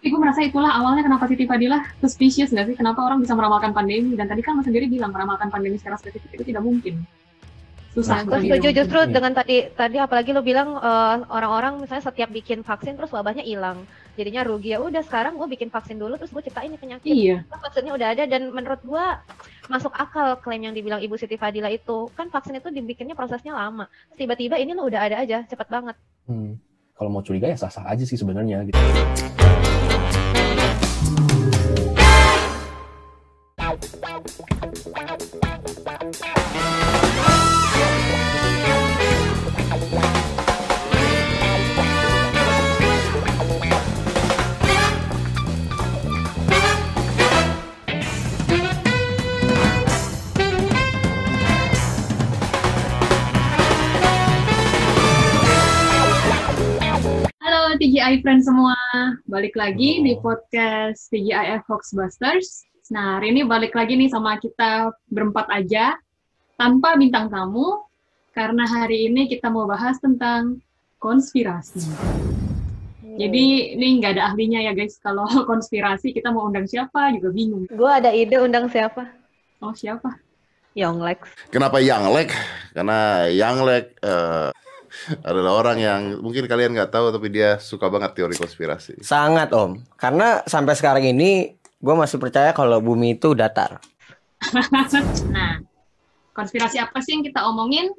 Tapi gue merasa itulah awalnya kenapa Siti Fadila suspicious nggak sih? Kenapa orang bisa meramalkan pandemi? Dan tadi kan Mas sendiri bilang meramalkan pandemi secara spesifik itu tidak mungkin. Susah. Nah, setuju justru ya. dengan tadi tadi apalagi lo bilang eh, orang-orang misalnya setiap bikin vaksin terus wabahnya hilang. Jadinya rugi ya udah sekarang gue bikin vaksin dulu terus gue ciptain ini penyakit. Iya. Vaksinnya udah ada dan menurut gue masuk akal klaim yang dibilang Ibu Siti Fadila itu. Kan vaksin itu dibikinnya prosesnya lama. Tiba-tiba ini lo udah ada aja, cepat banget. Hmm. Kalau mau curiga ya sah-sah aja sih sebenarnya gitu. TGI friends semua, balik lagi di podcast TGI Foxbusters. Nah, hari ini balik lagi nih sama kita berempat aja, tanpa bintang tamu, karena hari ini kita mau bahas tentang konspirasi. Jadi ini nggak ada ahlinya ya guys, kalau konspirasi kita mau undang siapa juga bingung. Gue ada ide undang siapa? Oh siapa? Yonglex. Kenapa Yonglek? Karena Yonglek uh, adalah orang yang mungkin kalian nggak tahu tapi dia suka banget teori konspirasi. Sangat om, karena sampai sekarang ini gue masih percaya kalau bumi itu datar. nah, konspirasi apa sih yang kita omongin?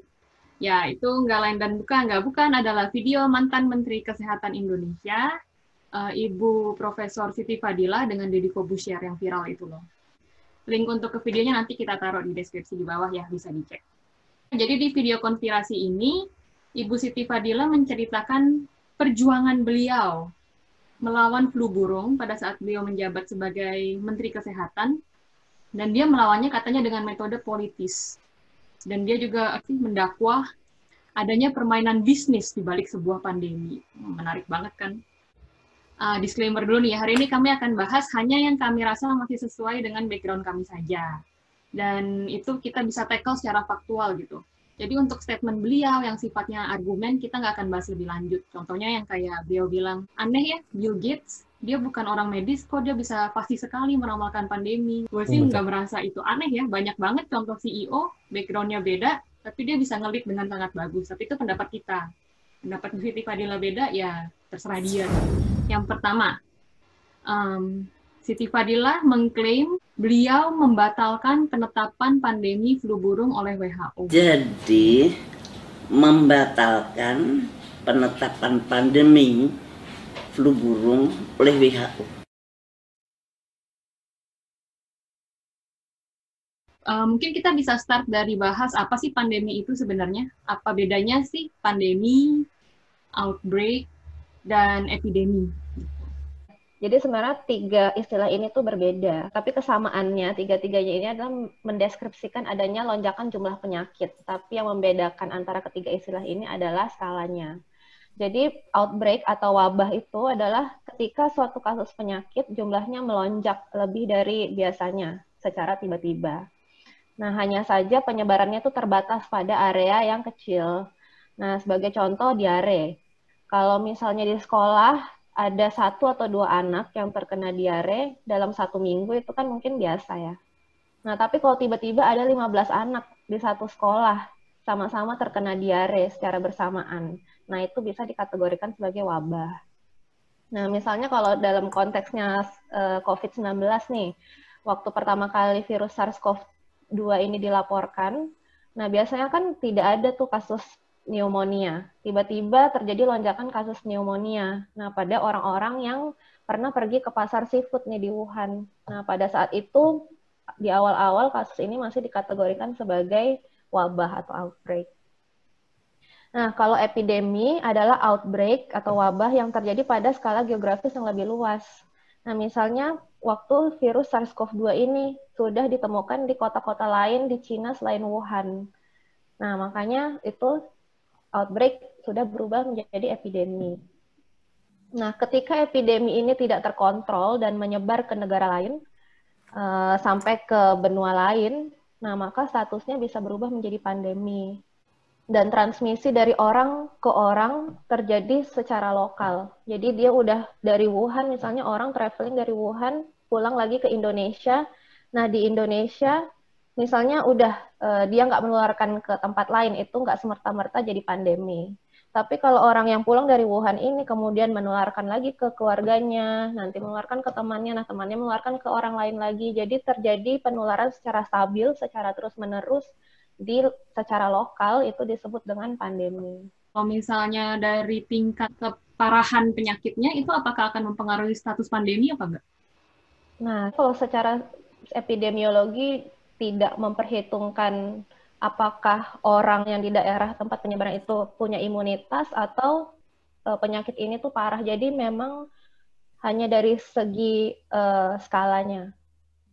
Ya, itu nggak lain dan bukan, nggak bukan adalah video mantan Menteri Kesehatan Indonesia, uh, Ibu Profesor Siti Fadila dengan Deddy Kobusier yang viral itu loh. Link untuk ke videonya nanti kita taruh di deskripsi di bawah ya, bisa dicek. Jadi di video konspirasi ini, Ibu Siti Fadila menceritakan perjuangan beliau melawan flu burung pada saat beliau menjabat sebagai Menteri Kesehatan. Dan dia melawannya katanya dengan metode politis. Dan dia juga mendakwah adanya permainan bisnis di balik sebuah pandemi. Menarik banget kan? Uh, disclaimer dulu nih hari ini kami akan bahas hanya yang kami rasa masih sesuai dengan background kami saja. Dan itu kita bisa tackle secara faktual gitu jadi untuk statement beliau yang sifatnya argumen kita nggak akan bahas lebih lanjut. Contohnya yang kayak beliau bilang, aneh ya Bill Gates, dia bukan orang medis kok dia bisa pasti sekali meramalkan pandemi. Gue sih nggak merasa itu aneh ya. Banyak banget contoh CEO, backgroundnya beda, tapi dia bisa ngelit dengan sangat bagus. Tapi itu pendapat kita. Pendapat Siti Fadila beda, ya terserah dia. Yang pertama, um, Siti Fadila mengklaim beliau membatalkan penetapan pandemi flu burung oleh WHO. Jadi membatalkan penetapan pandemi flu burung oleh WHO. Uh, eh, mungkin kita bisa start dari bahas apa sih pandemi itu sebenarnya? Apa bedanya sih pandemi, outbreak, dan epidemi? Jadi sebenarnya tiga istilah ini tuh berbeda, tapi kesamaannya tiga-tiganya ini adalah mendeskripsikan adanya lonjakan jumlah penyakit, tapi yang membedakan antara ketiga istilah ini adalah skalanya. Jadi outbreak atau wabah itu adalah ketika suatu kasus penyakit jumlahnya melonjak lebih dari biasanya secara tiba-tiba. Nah, hanya saja penyebarannya itu terbatas pada area yang kecil. Nah, sebagai contoh diare. Kalau misalnya di sekolah ada satu atau dua anak yang terkena diare dalam satu minggu itu kan mungkin biasa ya. Nah, tapi kalau tiba-tiba ada 15 anak di satu sekolah sama-sama terkena diare secara bersamaan, nah itu bisa dikategorikan sebagai wabah. Nah, misalnya kalau dalam konteksnya uh, eh, COVID-19 nih, waktu pertama kali virus SARS-CoV-2 ini dilaporkan, nah biasanya kan tidak ada tuh kasus pneumonia. Tiba-tiba terjadi lonjakan kasus pneumonia. Nah, pada orang-orang yang pernah pergi ke pasar seafood nih di Wuhan. Nah, pada saat itu di awal-awal kasus ini masih dikategorikan sebagai wabah atau outbreak. Nah, kalau epidemi adalah outbreak atau wabah yang terjadi pada skala geografis yang lebih luas. Nah, misalnya waktu virus SARS-CoV-2 ini sudah ditemukan di kota-kota lain di Cina selain Wuhan. Nah, makanya itu outbreak sudah berubah menjadi epidemi. Nah, ketika epidemi ini tidak terkontrol dan menyebar ke negara lain, uh, sampai ke benua lain, nah maka statusnya bisa berubah menjadi pandemi. dan transmisi dari orang ke orang terjadi secara lokal. Jadi dia udah dari Wuhan misalnya orang traveling dari Wuhan pulang lagi ke Indonesia. Nah di Indonesia misalnya udah uh, dia nggak menularkan ke tempat lain itu nggak semerta-merta jadi pandemi. Tapi kalau orang yang pulang dari Wuhan ini kemudian menularkan lagi ke keluarganya, nanti menularkan ke temannya, nah temannya menularkan ke orang lain lagi. Jadi terjadi penularan secara stabil, secara terus-menerus di secara lokal itu disebut dengan pandemi. Kalau misalnya dari tingkat keparahan penyakitnya itu apakah akan mempengaruhi status pandemi apa enggak? Nah, kalau secara epidemiologi tidak memperhitungkan apakah orang yang di daerah tempat penyebaran itu punya imunitas atau uh, penyakit ini tuh parah. Jadi memang hanya dari segi uh, skalanya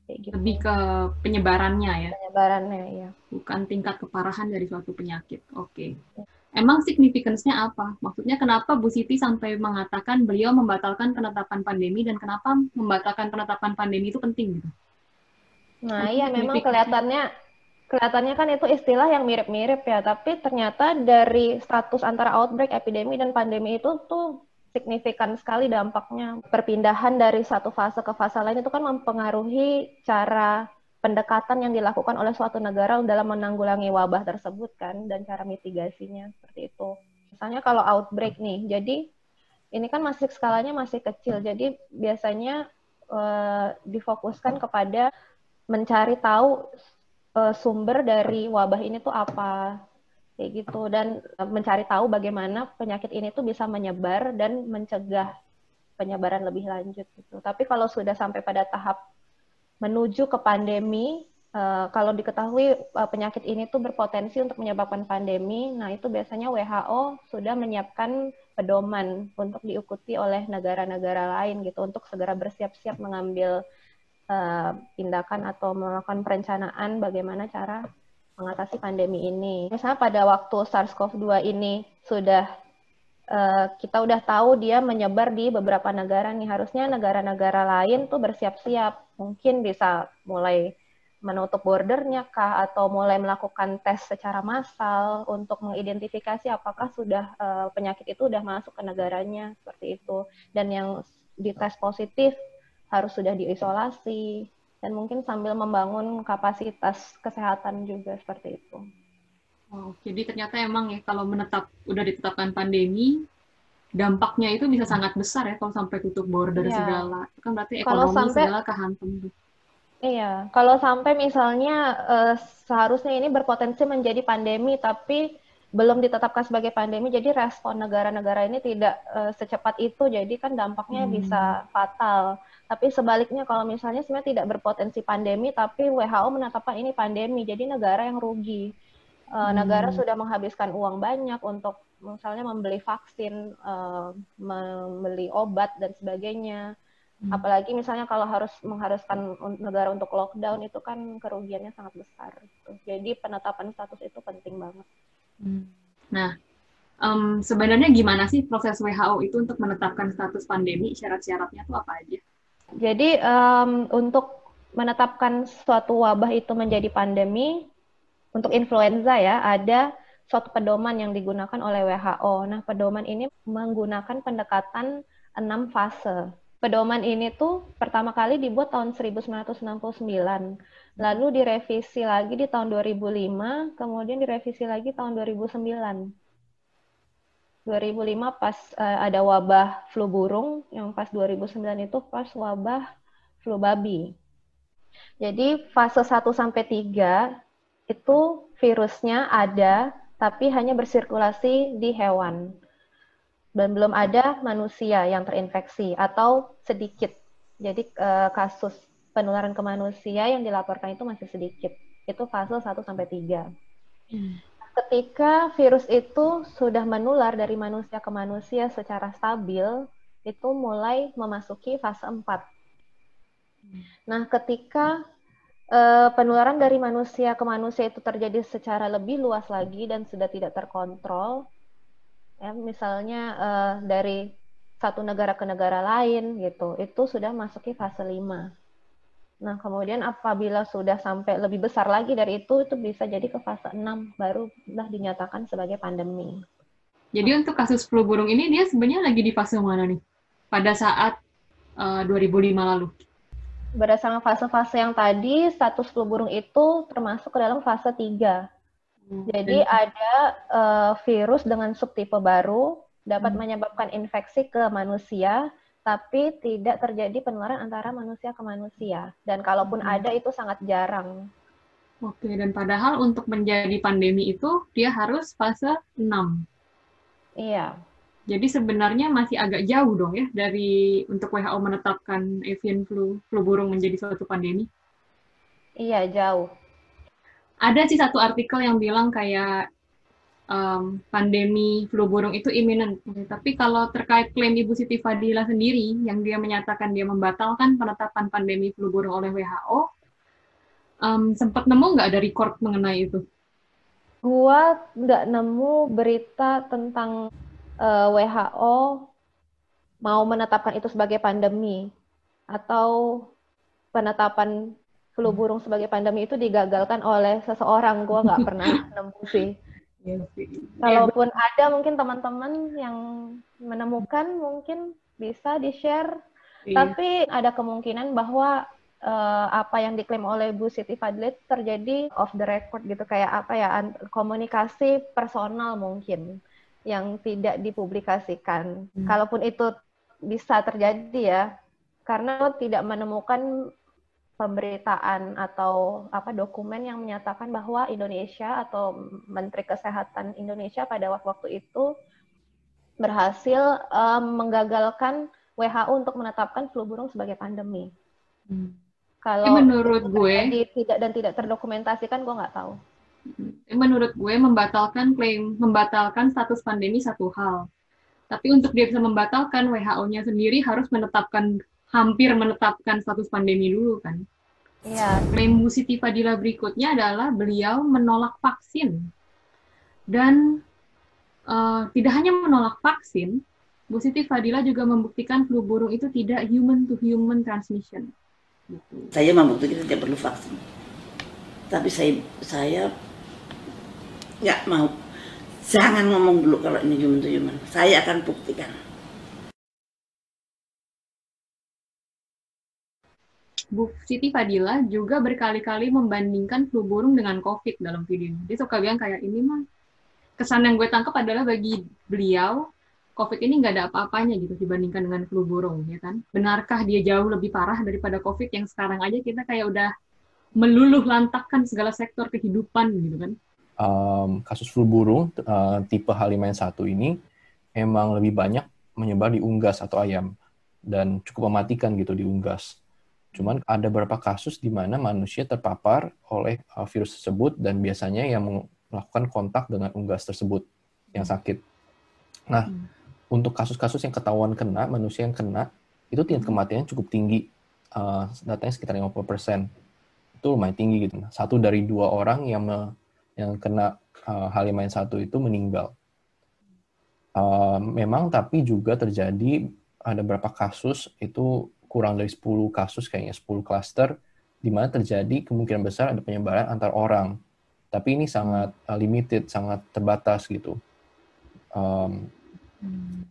gitu. Lebih ke penyebarannya ya. Penyebarannya ya. Bukan tingkat keparahan dari suatu penyakit. Oke. Okay. Emang signifikansinya apa? Maksudnya kenapa Bu Siti sampai mengatakan beliau membatalkan penetapan pandemi dan kenapa membatalkan penetapan pandemi itu penting gitu? Nah, iya memang kelihatannya kelihatannya kan itu istilah yang mirip-mirip ya, tapi ternyata dari status antara outbreak, epidemi dan pandemi itu tuh signifikan sekali dampaknya. Perpindahan dari satu fase ke fase lain itu kan mempengaruhi cara pendekatan yang dilakukan oleh suatu negara dalam menanggulangi wabah tersebut kan dan cara mitigasinya seperti itu. Misalnya kalau outbreak nih, jadi ini kan masih skalanya masih kecil, jadi biasanya uh, difokuskan kepada mencari tahu uh, sumber dari wabah ini tuh apa kayak gitu dan e, mencari tahu bagaimana penyakit ini tuh bisa menyebar dan mencegah penyebaran lebih lanjut gitu. Tapi kalau sudah sampai pada tahap menuju ke pandemi, uh, kalau diketahui uh, penyakit ini tuh berpotensi untuk menyebabkan pandemi, nah itu biasanya WHO sudah menyiapkan pedoman untuk diikuti oleh negara-negara lain gitu untuk segera bersiap-siap mengambil uh, tindakan atau melakukan perencanaan bagaimana cara mengatasi pandemi ini. Misalnya pada waktu SARS-CoV-2 ini sudah uh, kita udah tahu dia menyebar di beberapa negara nih, harusnya negara-negara lain tuh bersiap-siap, mungkin bisa mulai menutup bordernya kah atau mulai melakukan tes secara massal untuk mengidentifikasi apakah sudah uh, penyakit itu sudah masuk ke negaranya seperti itu. Dan yang dites positif harus sudah diisolasi dan mungkin sambil membangun kapasitas kesehatan juga seperti itu. Oh, jadi ternyata emang ya kalau menetap udah ditetapkan pandemi dampaknya itu bisa sangat besar ya kalau sampai tutup border yeah. segala. Kan berarti ekonomi kalau sampai, segala kehantam Iya, kalau sampai misalnya uh, seharusnya ini berpotensi menjadi pandemi tapi belum ditetapkan sebagai pandemi, jadi respon negara-negara ini tidak uh, secepat itu, jadi kan dampaknya hmm. bisa fatal. Tapi sebaliknya kalau misalnya sebenarnya tidak berpotensi pandemi, tapi WHO menetapkan ini pandemi, jadi negara yang rugi. Uh, hmm. Negara sudah menghabiskan uang banyak untuk misalnya membeli vaksin, uh, membeli obat dan sebagainya. Hmm. Apalagi misalnya kalau harus mengharuskan negara untuk lockdown itu kan kerugiannya sangat besar. Gitu. Jadi penetapan status itu penting banget. Hmm. Nah, um, sebenarnya gimana sih proses WHO itu untuk menetapkan status pandemi? Syarat-syaratnya itu apa aja? Jadi um, untuk menetapkan suatu wabah itu menjadi pandemi, untuk influenza ya ada suatu pedoman yang digunakan oleh WHO. Nah, pedoman ini menggunakan pendekatan enam fase. Pedoman ini tuh pertama kali dibuat tahun 1969, lalu direvisi lagi di tahun 2005, kemudian direvisi lagi tahun 2009. 2005 pas uh, ada wabah flu burung, yang pas 2009 itu pas wabah flu babi. Jadi fase 1 sampai 3 itu virusnya ada tapi hanya bersirkulasi di hewan. Dan belum ada manusia yang terinfeksi atau sedikit. Jadi uh, kasus penularan ke manusia yang dilaporkan itu masih sedikit. Itu fase 1 sampai 3. Hmm ketika virus itu sudah menular dari manusia ke manusia secara stabil, itu mulai memasuki fase 4. Nah, ketika uh, penularan dari manusia ke manusia itu terjadi secara lebih luas lagi dan sudah tidak terkontrol, ya, misalnya uh, dari satu negara ke negara lain gitu, itu sudah masuki fase 5. Nah, kemudian apabila sudah sampai lebih besar lagi dari itu, itu bisa jadi ke fase 6, baru sudah dinyatakan sebagai pandemi. Jadi untuk kasus flu burung ini dia sebenarnya lagi di fase mana nih? Pada saat uh, 2005 lalu. Berdasarkan fase-fase yang tadi, status flu burung itu termasuk ke dalam fase 3. Hmm. Jadi ada uh, virus dengan subtipe baru dapat hmm. menyebabkan infeksi ke manusia tapi tidak terjadi penularan antara manusia ke manusia. Dan kalaupun hmm. ada itu sangat jarang. Oke, dan padahal untuk menjadi pandemi itu dia harus fase 6. Iya. Jadi sebenarnya masih agak jauh dong ya dari untuk WHO menetapkan avian flu, flu burung menjadi suatu pandemi. Iya, jauh. Ada sih satu artikel yang bilang kayak um, pandemi flu burung itu imminent. Tapi kalau terkait klaim Ibu Siti Fadila sendiri, yang dia menyatakan dia membatalkan penetapan pandemi flu burung oleh WHO, um, sempat nemu nggak ada record mengenai itu? Gua nggak nemu berita tentang uh, eh, WHO mau menetapkan itu sebagai pandemi atau penetapan flu burung sebagai pandemi itu digagalkan oleh seseorang. Gua nggak pernah nemu sih. Iya Kalaupun ada mungkin teman-teman yang menemukan mungkin bisa di-share. Iya. Tapi ada kemungkinan bahwa uh, apa yang diklaim oleh Bu Siti Fadlit terjadi off the record gitu kayak apa ya komunikasi personal mungkin yang tidak dipublikasikan. Hmm. Kalaupun itu bisa terjadi ya, karena tidak menemukan pemberitaan atau apa dokumen yang menyatakan bahwa Indonesia atau Menteri Kesehatan Indonesia pada waktu itu berhasil um, menggagalkan WHO untuk menetapkan flu burung sebagai pandemi. Hmm. Kalau menurut gue tidak dan tidak terdokumentasikan, gue nggak tahu. Hmm. Menurut gue membatalkan klaim membatalkan status pandemi satu hal. Tapi untuk dia bisa membatalkan WHO-nya sendiri harus menetapkan hampir menetapkan status pandemi dulu kan. Iya. Klaim Bu Siti Fadila berikutnya adalah beliau menolak vaksin. Dan uh, tidak hanya menolak vaksin, Bu Siti Fadila juga membuktikan flu burung itu tidak human to human transmission. Gitu. Saya membuktikan tidak perlu vaksin. Tapi saya saya nggak mau. Jangan ngomong dulu kalau ini human to human. Saya akan buktikan. Bu Siti Fadila juga berkali-kali membandingkan flu burung dengan COVID dalam video ini. Dia suka bilang kayak ini mah kesan yang gue tangkap adalah bagi beliau COVID ini nggak ada apa-apanya gitu dibandingkan dengan flu burung, ya kan? Benarkah dia jauh lebih parah daripada COVID yang sekarang aja kita kayak udah meluluh lantakkan segala sektor kehidupan gitu kan? Um, kasus flu burung uh, tipe H5N1 ini emang lebih banyak menyebar di unggas atau ayam dan cukup mematikan gitu di unggas. Cuman ada beberapa kasus di mana manusia terpapar oleh uh, virus tersebut dan biasanya yang melakukan kontak dengan unggas tersebut yang sakit. Nah, hmm. untuk kasus-kasus yang ketahuan kena, manusia yang kena, itu tingkat kematian cukup tinggi. Uh, datanya sekitar 50%. Itu lumayan tinggi gitu. Satu dari dua orang yang me, yang kena uh, H5N1 itu meninggal. Uh, memang tapi juga terjadi ada beberapa kasus itu kurang dari 10 kasus kayaknya 10 klaster di mana terjadi kemungkinan besar ada penyebaran antar orang. Tapi ini sangat uh, limited, sangat terbatas gitu. Um, hmm.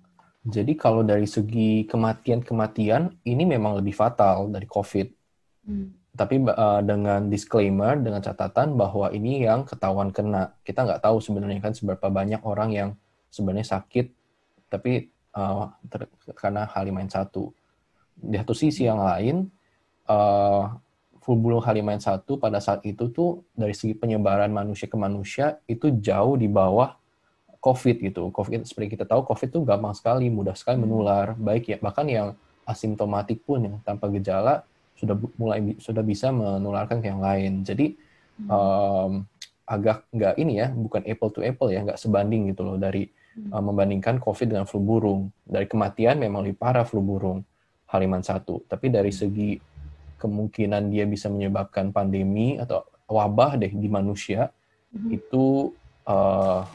Jadi kalau dari segi kematian-kematian ini memang lebih fatal dari COVID. Hmm. Tapi uh, dengan disclaimer, dengan catatan bahwa ini yang ketahuan kena. Kita nggak tahu sebenarnya kan seberapa banyak orang yang sebenarnya sakit, tapi uh, karena H5N1 di satu sisi yang lain uh, flu burung H5N1 pada saat itu tuh dari segi penyebaran manusia ke manusia itu jauh di bawah COVID gitu. COVID seperti kita tahu COVID tuh gampang sekali, mudah sekali hmm. menular, baik ya bahkan yang asimptomatik pun yang tanpa gejala sudah mulai sudah bisa menularkan ke yang lain. Jadi um, agak nggak ini ya, bukan apple to apple ya, nggak sebanding gitu loh dari uh, membandingkan COVID dengan flu burung. Dari kematian memang lebih parah flu burung haliman satu. Tapi dari segi kemungkinan dia bisa menyebabkan pandemi atau wabah deh di manusia mm-hmm. itu uh,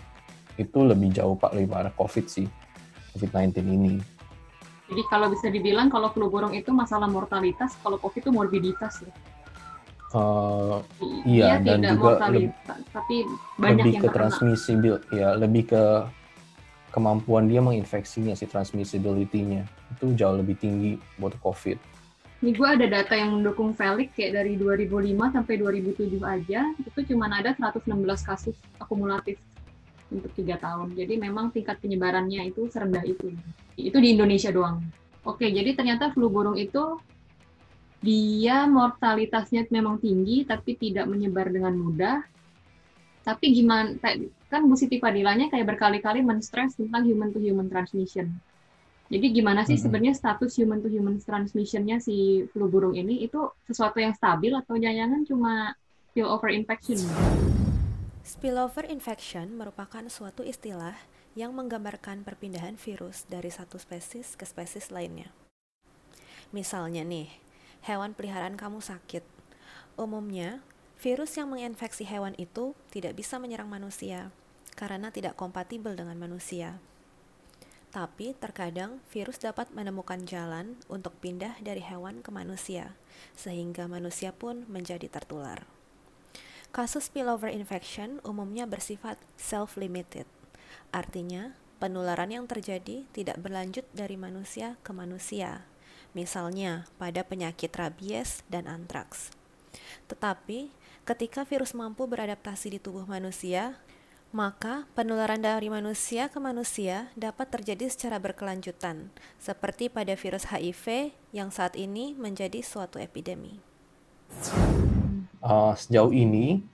itu lebih jauh pak lebih parah COVID sih COVID-19 ini. Jadi kalau bisa dibilang kalau flu burung itu masalah mortalitas, kalau COVID itu morbiditas ya. Uh, Iya, iya, dan tidak juga mortalitas, tapi banyak lebih yang ke terkena. ya lebih ke kemampuan dia menginfeksinya si transmissibility-nya itu jauh lebih tinggi buat COVID. Ini gue ada data yang mendukung Felix kayak dari 2005 sampai 2007 aja, itu cuma ada 116 kasus akumulatif untuk tiga tahun. Jadi memang tingkat penyebarannya itu serendah itu. Itu di Indonesia doang. Oke, jadi ternyata flu burung itu dia mortalitasnya memang tinggi tapi tidak menyebar dengan mudah. Tapi gimana kan Bu Siti Fadilanya kayak berkali-kali men-stress tentang human to human transmission. Jadi gimana sih Mhm. sebenarnya status human to human transmissionnya si flu burung ini itu sesuatu yang stabil atau jangan-jangan cuma spillover infection? Spillover infection merupakan suatu istilah yang menggambarkan perpindahan virus dari satu spesies ke spesies lainnya. Misalnya nih, hewan peliharaan kamu sakit. Umumnya, virus yang menginfeksi hewan itu tidak bisa menyerang manusia karena tidak kompatibel dengan manusia. Tapi terkadang virus dapat menemukan jalan untuk pindah dari hewan ke manusia, sehingga manusia pun menjadi tertular. Kasus spillover infection umumnya bersifat self-limited, artinya penularan yang terjadi tidak berlanjut dari manusia ke manusia, misalnya pada penyakit rabies dan antraks. Tetapi, ketika virus mampu beradaptasi di tubuh manusia, maka penularan dari manusia ke manusia dapat terjadi secara berkelanjutan, seperti pada virus HIV yang saat ini menjadi suatu epidemi. Uh, sejauh ini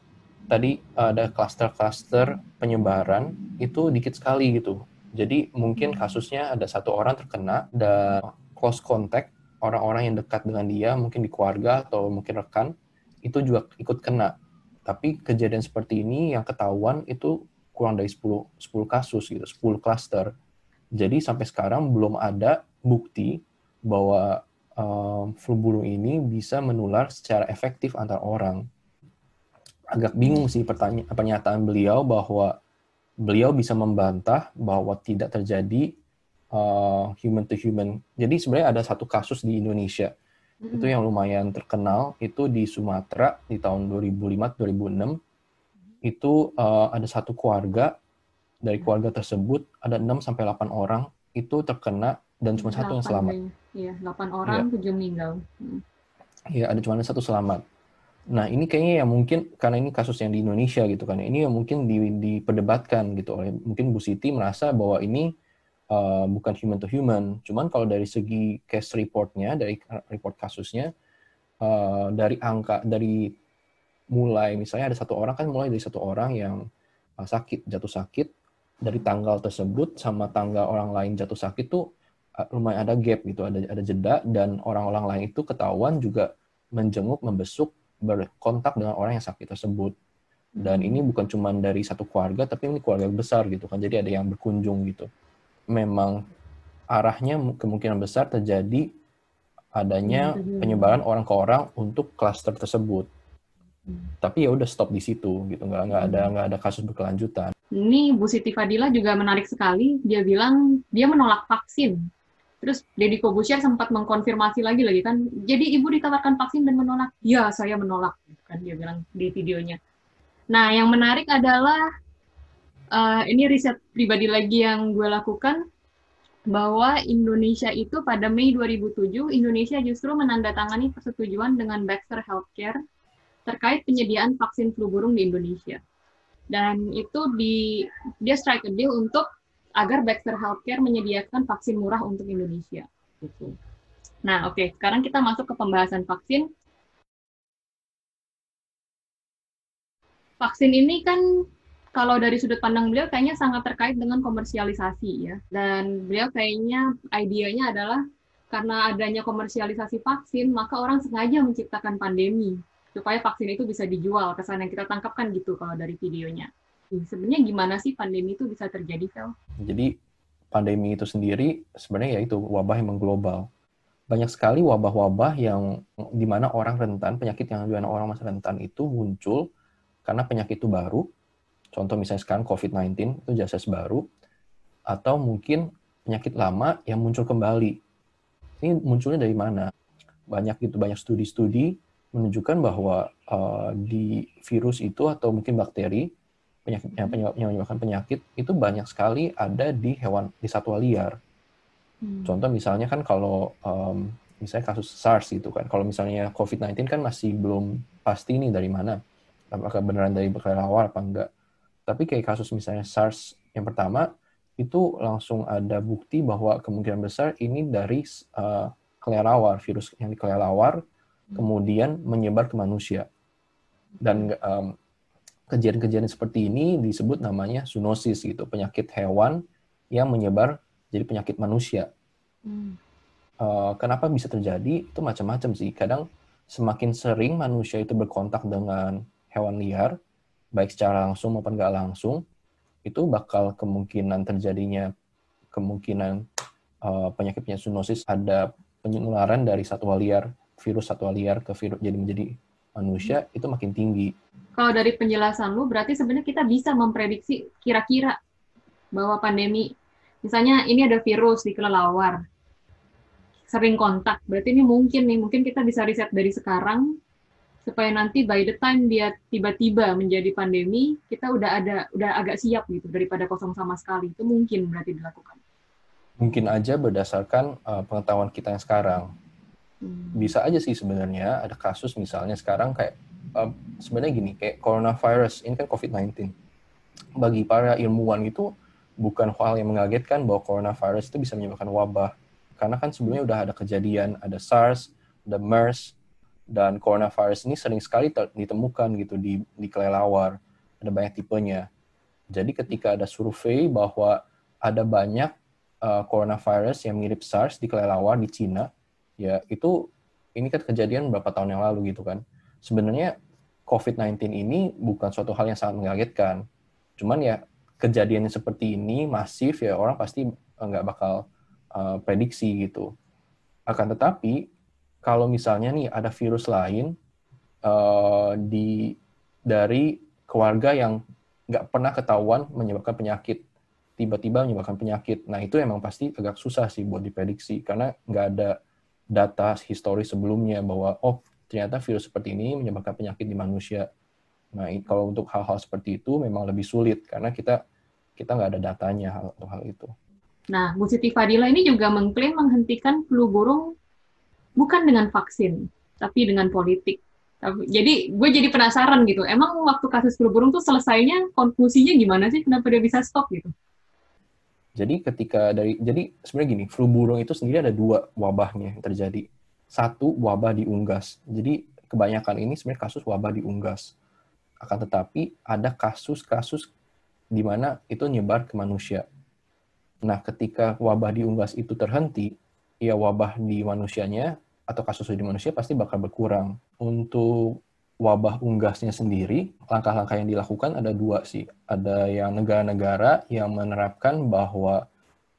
tadi ada klaster-klaster penyebaran itu dikit sekali gitu. Jadi mungkin kasusnya ada satu orang terkena dan close contact orang-orang yang dekat dengan dia, mungkin di keluarga atau mungkin rekan itu juga ikut kena. Tapi kejadian seperti ini yang ketahuan itu kurang dari 10 10 kasus gitu, 10 klaster. Jadi sampai sekarang belum ada bukti bahwa um, flu burung ini bisa menular secara efektif antar orang. Agak bingung sih pertanya- pernyataan beliau bahwa beliau bisa membantah bahwa tidak terjadi uh, human to human. Jadi sebenarnya ada satu kasus di Indonesia itu yang lumayan terkenal itu di Sumatera di tahun 2005-2006 itu uh, ada satu keluarga dari keluarga tersebut ada 6 sampai 8 orang itu terkena dan cuma satu yang selamat. Iya, 8 orang, 7 meninggal. Hmm. Iya, ada cuma satu selamat. Nah, ini kayaknya ya mungkin karena ini kasus yang di Indonesia gitu kan. Ini yang mungkin di, diperdebatkan gitu oleh mungkin Bu Siti merasa bahwa ini uh, bukan human to human. Cuman kalau dari segi case reportnya, dari report kasusnya, uh, dari angka dari mulai misalnya ada satu orang kan mulai dari satu orang yang uh, sakit jatuh sakit dari tanggal tersebut sama tanggal orang lain jatuh sakit tuh uh, lumayan ada gap gitu, ada ada jeda dan orang-orang lain itu ketahuan juga menjenguk, membesuk, berkontak dengan orang yang sakit tersebut. Dan ini bukan cuma dari satu keluarga, tapi ini keluarga besar gitu kan. Jadi ada yang berkunjung gitu. Memang arahnya kemungkinan besar terjadi adanya penyebaran orang ke orang untuk klaster tersebut. Tapi ya udah stop di situ gitu, nggak nggak ada nggak ada kasus berkelanjutan. Ini Bu Siti Fadila juga menarik sekali. Dia bilang dia menolak vaksin. Terus Deddy Kobusier sempat mengkonfirmasi lagi lagi kan. Jadi ibu ditawarkan vaksin dan menolak. Ya saya menolak. Kan dia bilang di videonya. Nah yang menarik adalah uh, ini riset pribadi lagi yang gue lakukan bahwa Indonesia itu pada Mei 2007 Indonesia justru menandatangani persetujuan dengan Baxter Healthcare terkait penyediaan vaksin flu burung di Indonesia. Dan itu di dia strike a deal untuk agar Baxter Healthcare menyediakan vaksin murah untuk Indonesia. Gitu. Nah, oke, okay. sekarang kita masuk ke pembahasan vaksin. Vaksin ini kan kalau dari sudut pandang beliau kayaknya sangat terkait dengan komersialisasi ya. Dan beliau kayaknya idenya adalah karena adanya komersialisasi vaksin, maka orang sengaja menciptakan pandemi supaya vaksin itu bisa dijual. Kesan yang kita tangkap kan gitu kalau dari videonya. Sebenarnya gimana sih pandemi itu bisa terjadi, Vel? Jadi pandemi itu sendiri sebenarnya yaitu wabah yang mengglobal. Banyak sekali wabah-wabah yang di mana orang rentan, penyakit yang di mana orang masih rentan itu muncul karena penyakit itu baru. Contoh misalnya sekarang COVID-19 itu jasa baru atau mungkin penyakit lama yang muncul kembali. ini munculnya dari mana? Banyak gitu, banyak studi-studi menunjukkan bahwa uh, di virus itu atau mungkin bakteri penyakit yang, menyebabkan penyakit itu banyak sekali ada di hewan di satwa liar. Hmm. Contoh misalnya kan kalau um, misalnya kasus SARS itu kan, kalau misalnya COVID-19 kan masih belum pasti nih dari mana, apakah beneran dari kelelawar apa enggak. Tapi kayak kasus misalnya SARS yang pertama itu langsung ada bukti bahwa kemungkinan besar ini dari uh, kelelawar, virus yang di kelelawar kemudian menyebar ke manusia. Dan kejadian kejadian-kejadian seperti ini disebut namanya zoonosis gitu, penyakit hewan yang menyebar jadi penyakit manusia. Hmm. Uh, kenapa bisa terjadi? Itu macam-macam sih. Kadang semakin sering manusia itu berkontak dengan hewan liar, baik secara langsung maupun nggak langsung, itu bakal kemungkinan terjadinya kemungkinan uh, penyakit-penyakit zoonosis ada penularan dari satwa liar virus satwa liar ke virus jadi menjadi manusia itu makin tinggi. Kalau dari penjelasan lu berarti sebenarnya kita bisa memprediksi kira-kira bahwa pandemi misalnya ini ada virus di kelelawar sering kontak berarti ini mungkin nih mungkin kita bisa riset dari sekarang supaya nanti by the time dia tiba-tiba menjadi pandemi kita udah ada udah agak siap gitu daripada kosong sama sekali itu mungkin berarti dilakukan mungkin aja berdasarkan uh, pengetahuan kita yang sekarang Hmm. Bisa aja sih sebenarnya ada kasus misalnya sekarang kayak um, sebenarnya gini kayak coronavirus ini kan COVID-19. Bagi para ilmuwan itu bukan hal yang mengagetkan bahwa coronavirus itu bisa menyebabkan wabah. Karena kan sebelumnya udah ada kejadian, ada SARS, ada MERS, dan coronavirus ini sering sekali ditemukan gitu di, di kelelawar. Ada banyak tipenya. Jadi ketika ada survei bahwa ada banyak uh, coronavirus yang mirip SARS di kelelawar di Cina, ya itu ini kan kejadian beberapa tahun yang lalu gitu kan. Sebenarnya COVID-19 ini bukan suatu hal yang sangat mengagetkan. Cuman ya kejadian seperti ini masif ya orang pasti nggak bakal uh, prediksi gitu. Akan tetapi kalau misalnya nih ada virus lain uh, di dari keluarga yang nggak pernah ketahuan menyebabkan penyakit, tiba-tiba menyebabkan penyakit. Nah itu emang pasti agak susah sih buat diprediksi karena nggak ada data historis sebelumnya bahwa oh ternyata virus seperti ini menyebabkan penyakit di manusia. Nah, kalau untuk hal-hal seperti itu memang lebih sulit karena kita kita nggak ada datanya hal untuk hal itu. Nah, Bu Siti Fadila ini juga mengklaim menghentikan flu burung bukan dengan vaksin, tapi dengan politik. Jadi gue jadi penasaran gitu, emang waktu kasus flu burung tuh selesainya konklusinya gimana sih? Kenapa dia bisa stop gitu? Jadi ketika dari jadi sebenarnya gini, flu burung itu sendiri ada dua wabahnya yang terjadi. Satu wabah di unggas. Jadi kebanyakan ini sebenarnya kasus wabah di unggas. Akan tetapi ada kasus-kasus di mana itu nyebar ke manusia. Nah, ketika wabah di unggas itu terhenti, ya wabah di manusianya atau kasus di manusia pasti bakal berkurang. Untuk wabah unggasnya sendiri, langkah-langkah yang dilakukan ada dua sih. Ada yang negara-negara yang menerapkan bahwa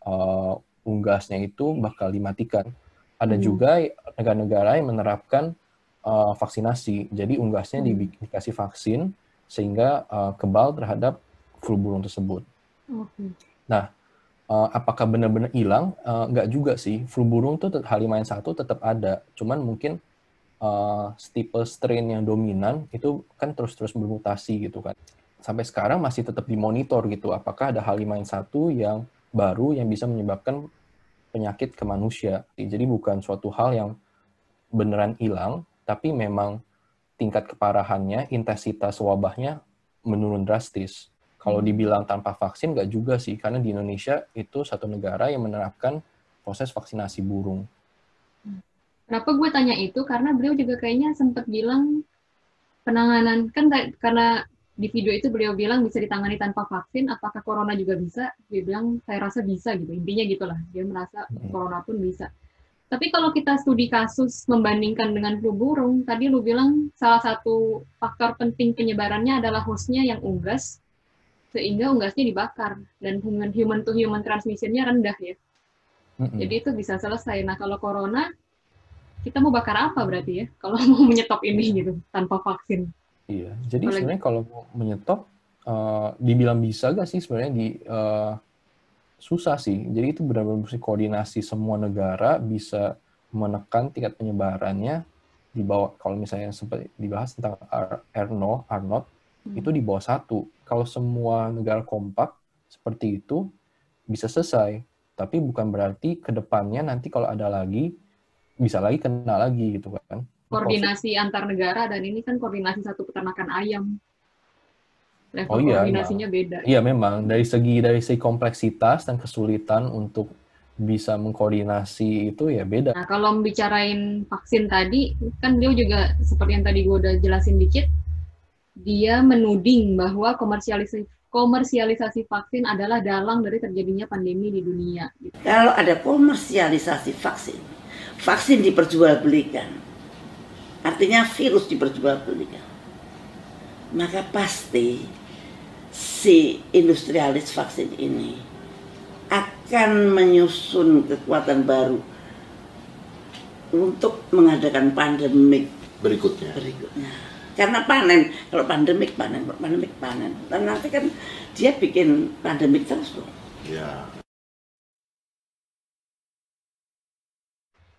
uh, unggasnya itu bakal dimatikan. Ada hmm. juga negara-negara yang menerapkan uh, vaksinasi. Jadi unggasnya hmm. dikasih vaksin sehingga uh, kebal terhadap flu burung tersebut. Okay. Nah, uh, apakah benar-benar hilang? Uh, enggak juga sih. Flu burung tuh H5N1 tetap ada. Cuman mungkin uh, tipe strain yang dominan itu kan terus-terus bermutasi gitu kan. Sampai sekarang masih tetap dimonitor gitu apakah ada H5N1 yang baru yang bisa menyebabkan penyakit ke manusia. Jadi bukan suatu hal yang beneran hilang, tapi memang tingkat keparahannya, intensitas wabahnya menurun drastis. Kalau dibilang tanpa vaksin, nggak juga sih, karena di Indonesia itu satu negara yang menerapkan proses vaksinasi burung. Kenapa gue tanya itu? Karena beliau juga kayaknya sempat bilang penanganan kan karena di video itu beliau bilang bisa ditangani tanpa vaksin. Apakah corona juga bisa? Dia bilang saya rasa bisa gitu. Intinya gitulah. Dia merasa hmm. corona pun bisa. Tapi kalau kita studi kasus membandingkan dengan flu burung, tadi lu bilang salah satu faktor penting penyebarannya adalah hostnya yang unggas, sehingga unggasnya dibakar dan human human to human transmissionnya rendah ya. Mm -hmm. Jadi itu bisa selesai. Nah kalau corona kita mau bakar apa berarti ya kalau mau menyetop ini gitu tanpa vaksin? Iya, jadi Apalagi... sebenarnya kalau mau menyetop, uh, dibilang bisa gak sih sebenarnya di uh, susah sih. Jadi itu benar-benar mesti koordinasi semua negara bisa menekan tingkat penyebarannya di bawah kalau misalnya seperti dibahas tentang R, R0, R0 Hmm. itu di bawah satu. Kalau semua negara kompak seperti itu bisa selesai. Tapi bukan berarti ke depannya nanti kalau ada lagi bisa lagi kena lagi gitu kan. Koordinasi antar negara dan ini kan koordinasi satu peternakan ayam. Level Oh iya, koordinasinya beda. Iya memang dari segi dari segi kompleksitas dan kesulitan untuk bisa mengkoordinasi itu ya beda. Nah, kalau membicarain vaksin tadi, kan dia juga seperti yang tadi gue udah jelasin dikit, dia menuding bahwa komersialisasi komersialisasi vaksin adalah dalang dari terjadinya pandemi di dunia. gitu. Kalau ada komersialisasi vaksin, vaksin diperjualbelikan, artinya virus diperjualbelikan, maka pasti si industrialis vaksin ini akan menyusun kekuatan baru untuk mengadakan pandemik Berikutnya. berikutnya. Karena panen, kalau pandemik panen, kalau pandemik panen. Dan nanti kan dia bikin pandemik terus loh. Ya.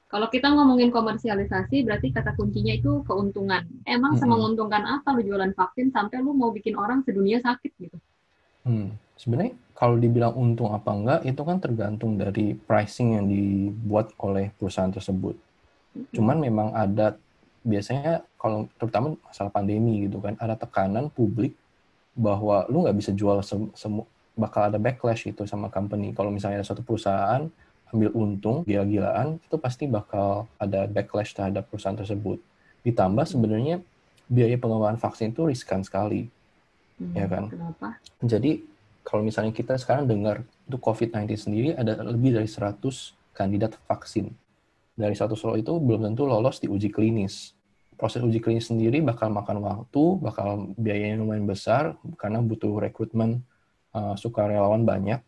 Kalau kita ngomongin komersialisasi, berarti kata kuncinya itu keuntungan. Emang Mm-mm. semenguntungkan apa lu jualan vaksin sampai lu mau bikin orang sedunia sakit gitu? Hmm. Sebenarnya kalau dibilang untung apa enggak itu kan tergantung dari pricing yang dibuat oleh perusahaan tersebut. Cuman memang ada biasanya kalau terutama masalah pandemi gitu kan ada tekanan publik bahwa lu nggak bisa jual sem- semu- bakal ada backlash itu sama company. Kalau misalnya ada suatu perusahaan ambil untung gila-gilaan itu pasti bakal ada backlash terhadap perusahaan tersebut. Ditambah sebenarnya biaya pengembangan vaksin itu riskan sekali. Hmm, Ya kan? Kenapa? Jadi kalau misalnya kita sekarang dengar itu COVID-19 sendiri ada lebih dari 100 kandidat vaksin. Dari satu solo itu belum tentu lolos di uji klinis. Proses uji klinis sendiri bakal makan waktu, bakal biayanya lumayan besar karena butuh rekrutmen uh, sukarelawan banyak.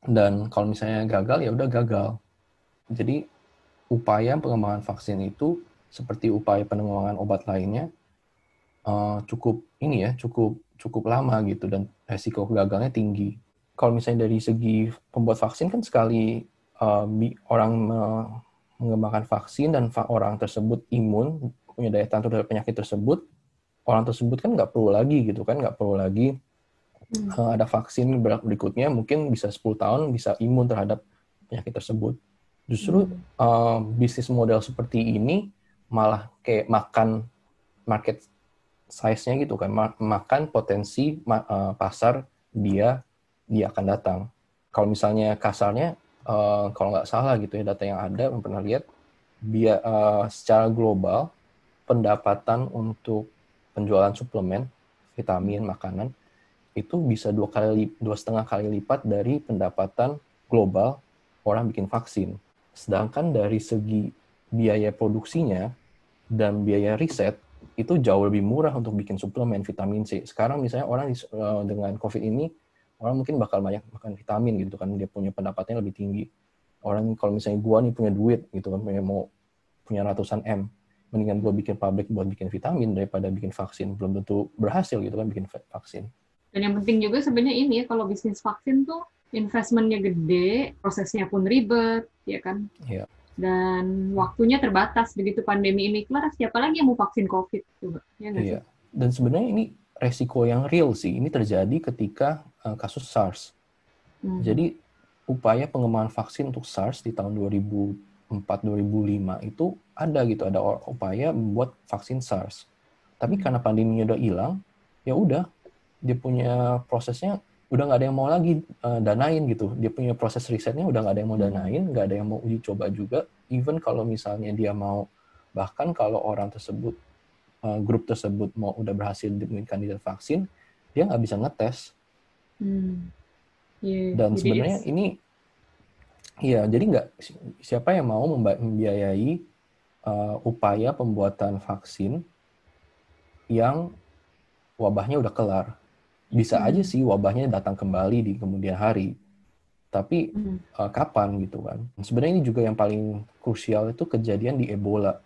Dan kalau misalnya gagal ya udah gagal. Jadi upaya pengembangan vaksin itu seperti upaya pengembangan obat lainnya uh, cukup ini ya cukup cukup lama gitu dan resiko gagalnya tinggi. Kalau misalnya dari segi pembuat vaksin kan sekali uh, orang mengembangkan vaksin dan orang tersebut imun punya daya tahan terhadap penyakit tersebut, orang tersebut kan nggak perlu lagi gitu kan nggak perlu lagi Hmm. uh, ada vaksin ber- berikutnya mungkin bisa 10 tahun bisa imun terhadap penyakit tersebut. Justru uh, bisnis model seperti ini malah kayak makan market size-nya gitu kan, ma- makan potensi ma- uh, pasar dia dia akan datang. Kalau misalnya kasarnya, uh, kalau nggak salah gitu ya data yang ada, yang pernah lihat, dia uh, secara global pendapatan untuk penjualan suplemen, vitamin, makanan itu bisa dua kali dua setengah kali lipat dari pendapatan global orang bikin vaksin. Sedangkan dari segi biaya produksinya dan biaya riset itu jauh lebih murah untuk bikin suplemen vitamin C. Sekarang misalnya orang eh, dengan COVID ini orang mungkin bakal banyak makan vitamin gitu kan dia punya pendapatnya lebih tinggi. Orang kalau misalnya gua nih punya duit gitu kan punya mau punya ratusan M, mendingan gua bikin pabrik buat bikin vitamin daripada bikin vaksin. Belum tentu berhasil gitu kan bikin va- vaksin. Dan yang penting juga sebenarnya ini ya, kalau bisnis vaksin tuh investmentnya gede, prosesnya pun ribet, ya kan? Iya. Dan waktunya terbatas begitu pandemi ini kelar, siapa lagi yang mau vaksin COVID? Coba, ya sih? Iya. Dan sebenarnya ini resiko yang real sih. Ini terjadi ketika uh, kasus SARS. Hmm. Jadi upaya pengembangan vaksin untuk SARS di tahun 2004-2005 itu ada gitu, ada upaya membuat vaksin SARS. Tapi karena pandeminya udah hilang, ya udah dia punya prosesnya udah nggak ada yang mau lagi uh, danain gitu. Dia punya proses risetnya udah nggak ada yang mau danain, nggak ada yang mau uji coba juga. Even kalau misalnya dia mau bahkan kalau orang tersebut uh, grup tersebut mau udah berhasil menjadi kandidat vaksin, dia nggak bisa ngetes Hmm. Iya, dan sebenarnya it's- ini ya jadi nggak si- siapa yang mau membiayai uh, upaya pembuatan vaksin yang wabahnya udah kelar bisa Hmm. aja sih wabahnya datang kembali di kemudian hari tapi Hmm. uh, kapan gitu kan sebenarnya ini juga yang paling krusial itu kejadian di Ebola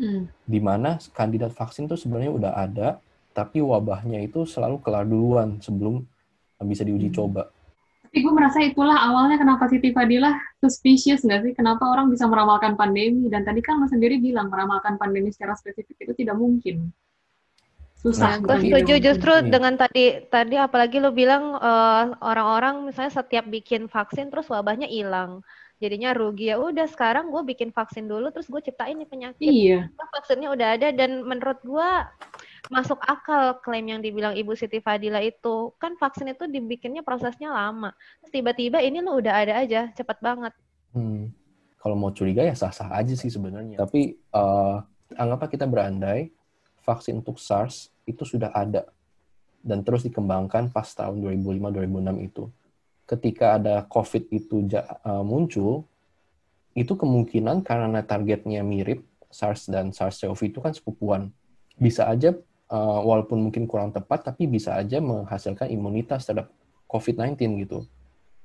Hmm. di mana kandidat vaksin itu sebenarnya udah ada tapi wabahnya itu selalu kelar duluan sebelum bisa diuji Hmm. coba Tapi gue merasa itulah awalnya kenapa Siti Fadilah suspicious nggak sih? Kenapa orang bisa meramalkan pandemi? Dan tadi kan Mas sendiri bilang meramalkan pandemi secara spesifik itu tidak mungkin. Susah. Nah, gue setuju justru iya. dengan tadi tadi apalagi lo bilang uh, orang-orang misalnya setiap bikin vaksin terus wabahnya hilang. Jadinya rugi ya udah sekarang gue bikin vaksin dulu terus gue ciptain nih penyakit. Iya. Vaksinnya udah ada dan menurut gue masuk akal klaim yang dibilang Ibu Siti Fadila itu. Kan vaksin itu dibikinnya prosesnya lama. tiba-tiba ini lo udah ada aja, cepat banget. Hmm. Kalau mau curiga ya sah-sah aja sih sebenarnya. Tapi uh, anggaplah kita berandai vaksin untuk SARS itu sudah ada dan terus dikembangkan pas tahun 2005-2006 itu. Ketika ada COVID itu uh, muncul, itu kemungkinan karena targetnya mirip SARS dan SARS-CoV itu kan sepupuan. Bisa aja uh, walaupun mungkin kurang tepat, tapi bisa aja menghasilkan imunitas terhadap COVID-19 gitu.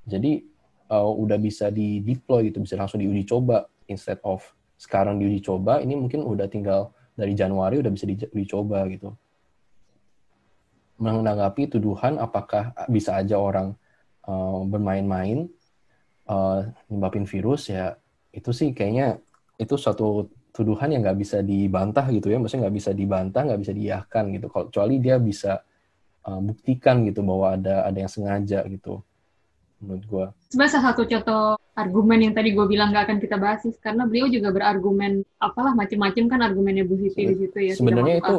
Jadi uh, udah bisa di deploy gitu, bisa langsung diuji coba instead of sekarang diuji coba, ini mungkin udah tinggal dari Januari udah bisa diuji coba gitu. Menanggapi tuduhan apakah bisa aja orang uh, bermain-main uh, nyebabin virus ya itu sih kayaknya itu suatu tuduhan yang nggak bisa dibantah gitu ya, maksudnya nggak bisa dibantah, nggak bisa diiyakan gitu. Kalau kecuali dia bisa uh, buktikan gitu bahwa ada ada yang sengaja gitu, menurut gue. Sebenarnya salah satu contoh argumen yang tadi gue bilang nggak akan kita bahas sih, karena beliau juga berargumen apalah macam-macam kan argumennya Bu Siti di situ ya. Sebenarnya itu,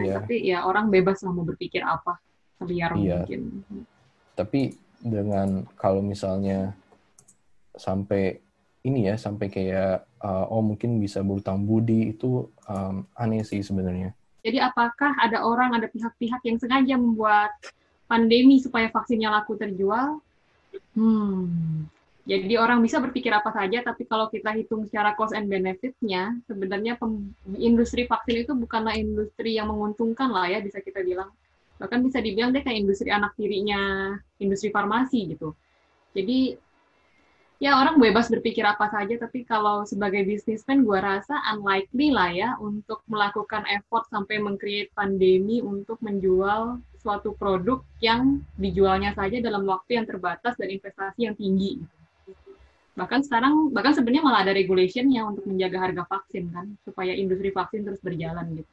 iya. tapi ya orang bebas lah mau berpikir apa, liar iya. mungkin. Tapi dengan kalau misalnya sampai ini ya sampai kayak uh, oh mungkin bisa berutang budi itu um, aneh sih sebenarnya. Jadi apakah ada orang, ada pihak-pihak yang sengaja membuat pandemi supaya vaksinnya laku terjual? Hmm. Jadi orang bisa berpikir apa saja, tapi kalau kita hitung secara cost and benefit-nya, sebenarnya industri vaksin itu bukanlah industri yang menguntungkan lah ya, bisa kita bilang. Bahkan bisa dibilang dia kayak industri anak tirinya industri farmasi gitu. Jadi ya orang bebas berpikir apa saja, tapi kalau sebagai bisnismen gue rasa unlikely lah ya untuk melakukan effort sampai mengcreate pandemi untuk menjual suatu produk yang dijualnya saja dalam waktu yang terbatas dan investasi yang tinggi. Bahkan sekarang, bahkan sebenarnya malah ada regulationnya untuk menjaga harga vaksin kan, supaya industri vaksin terus berjalan gitu.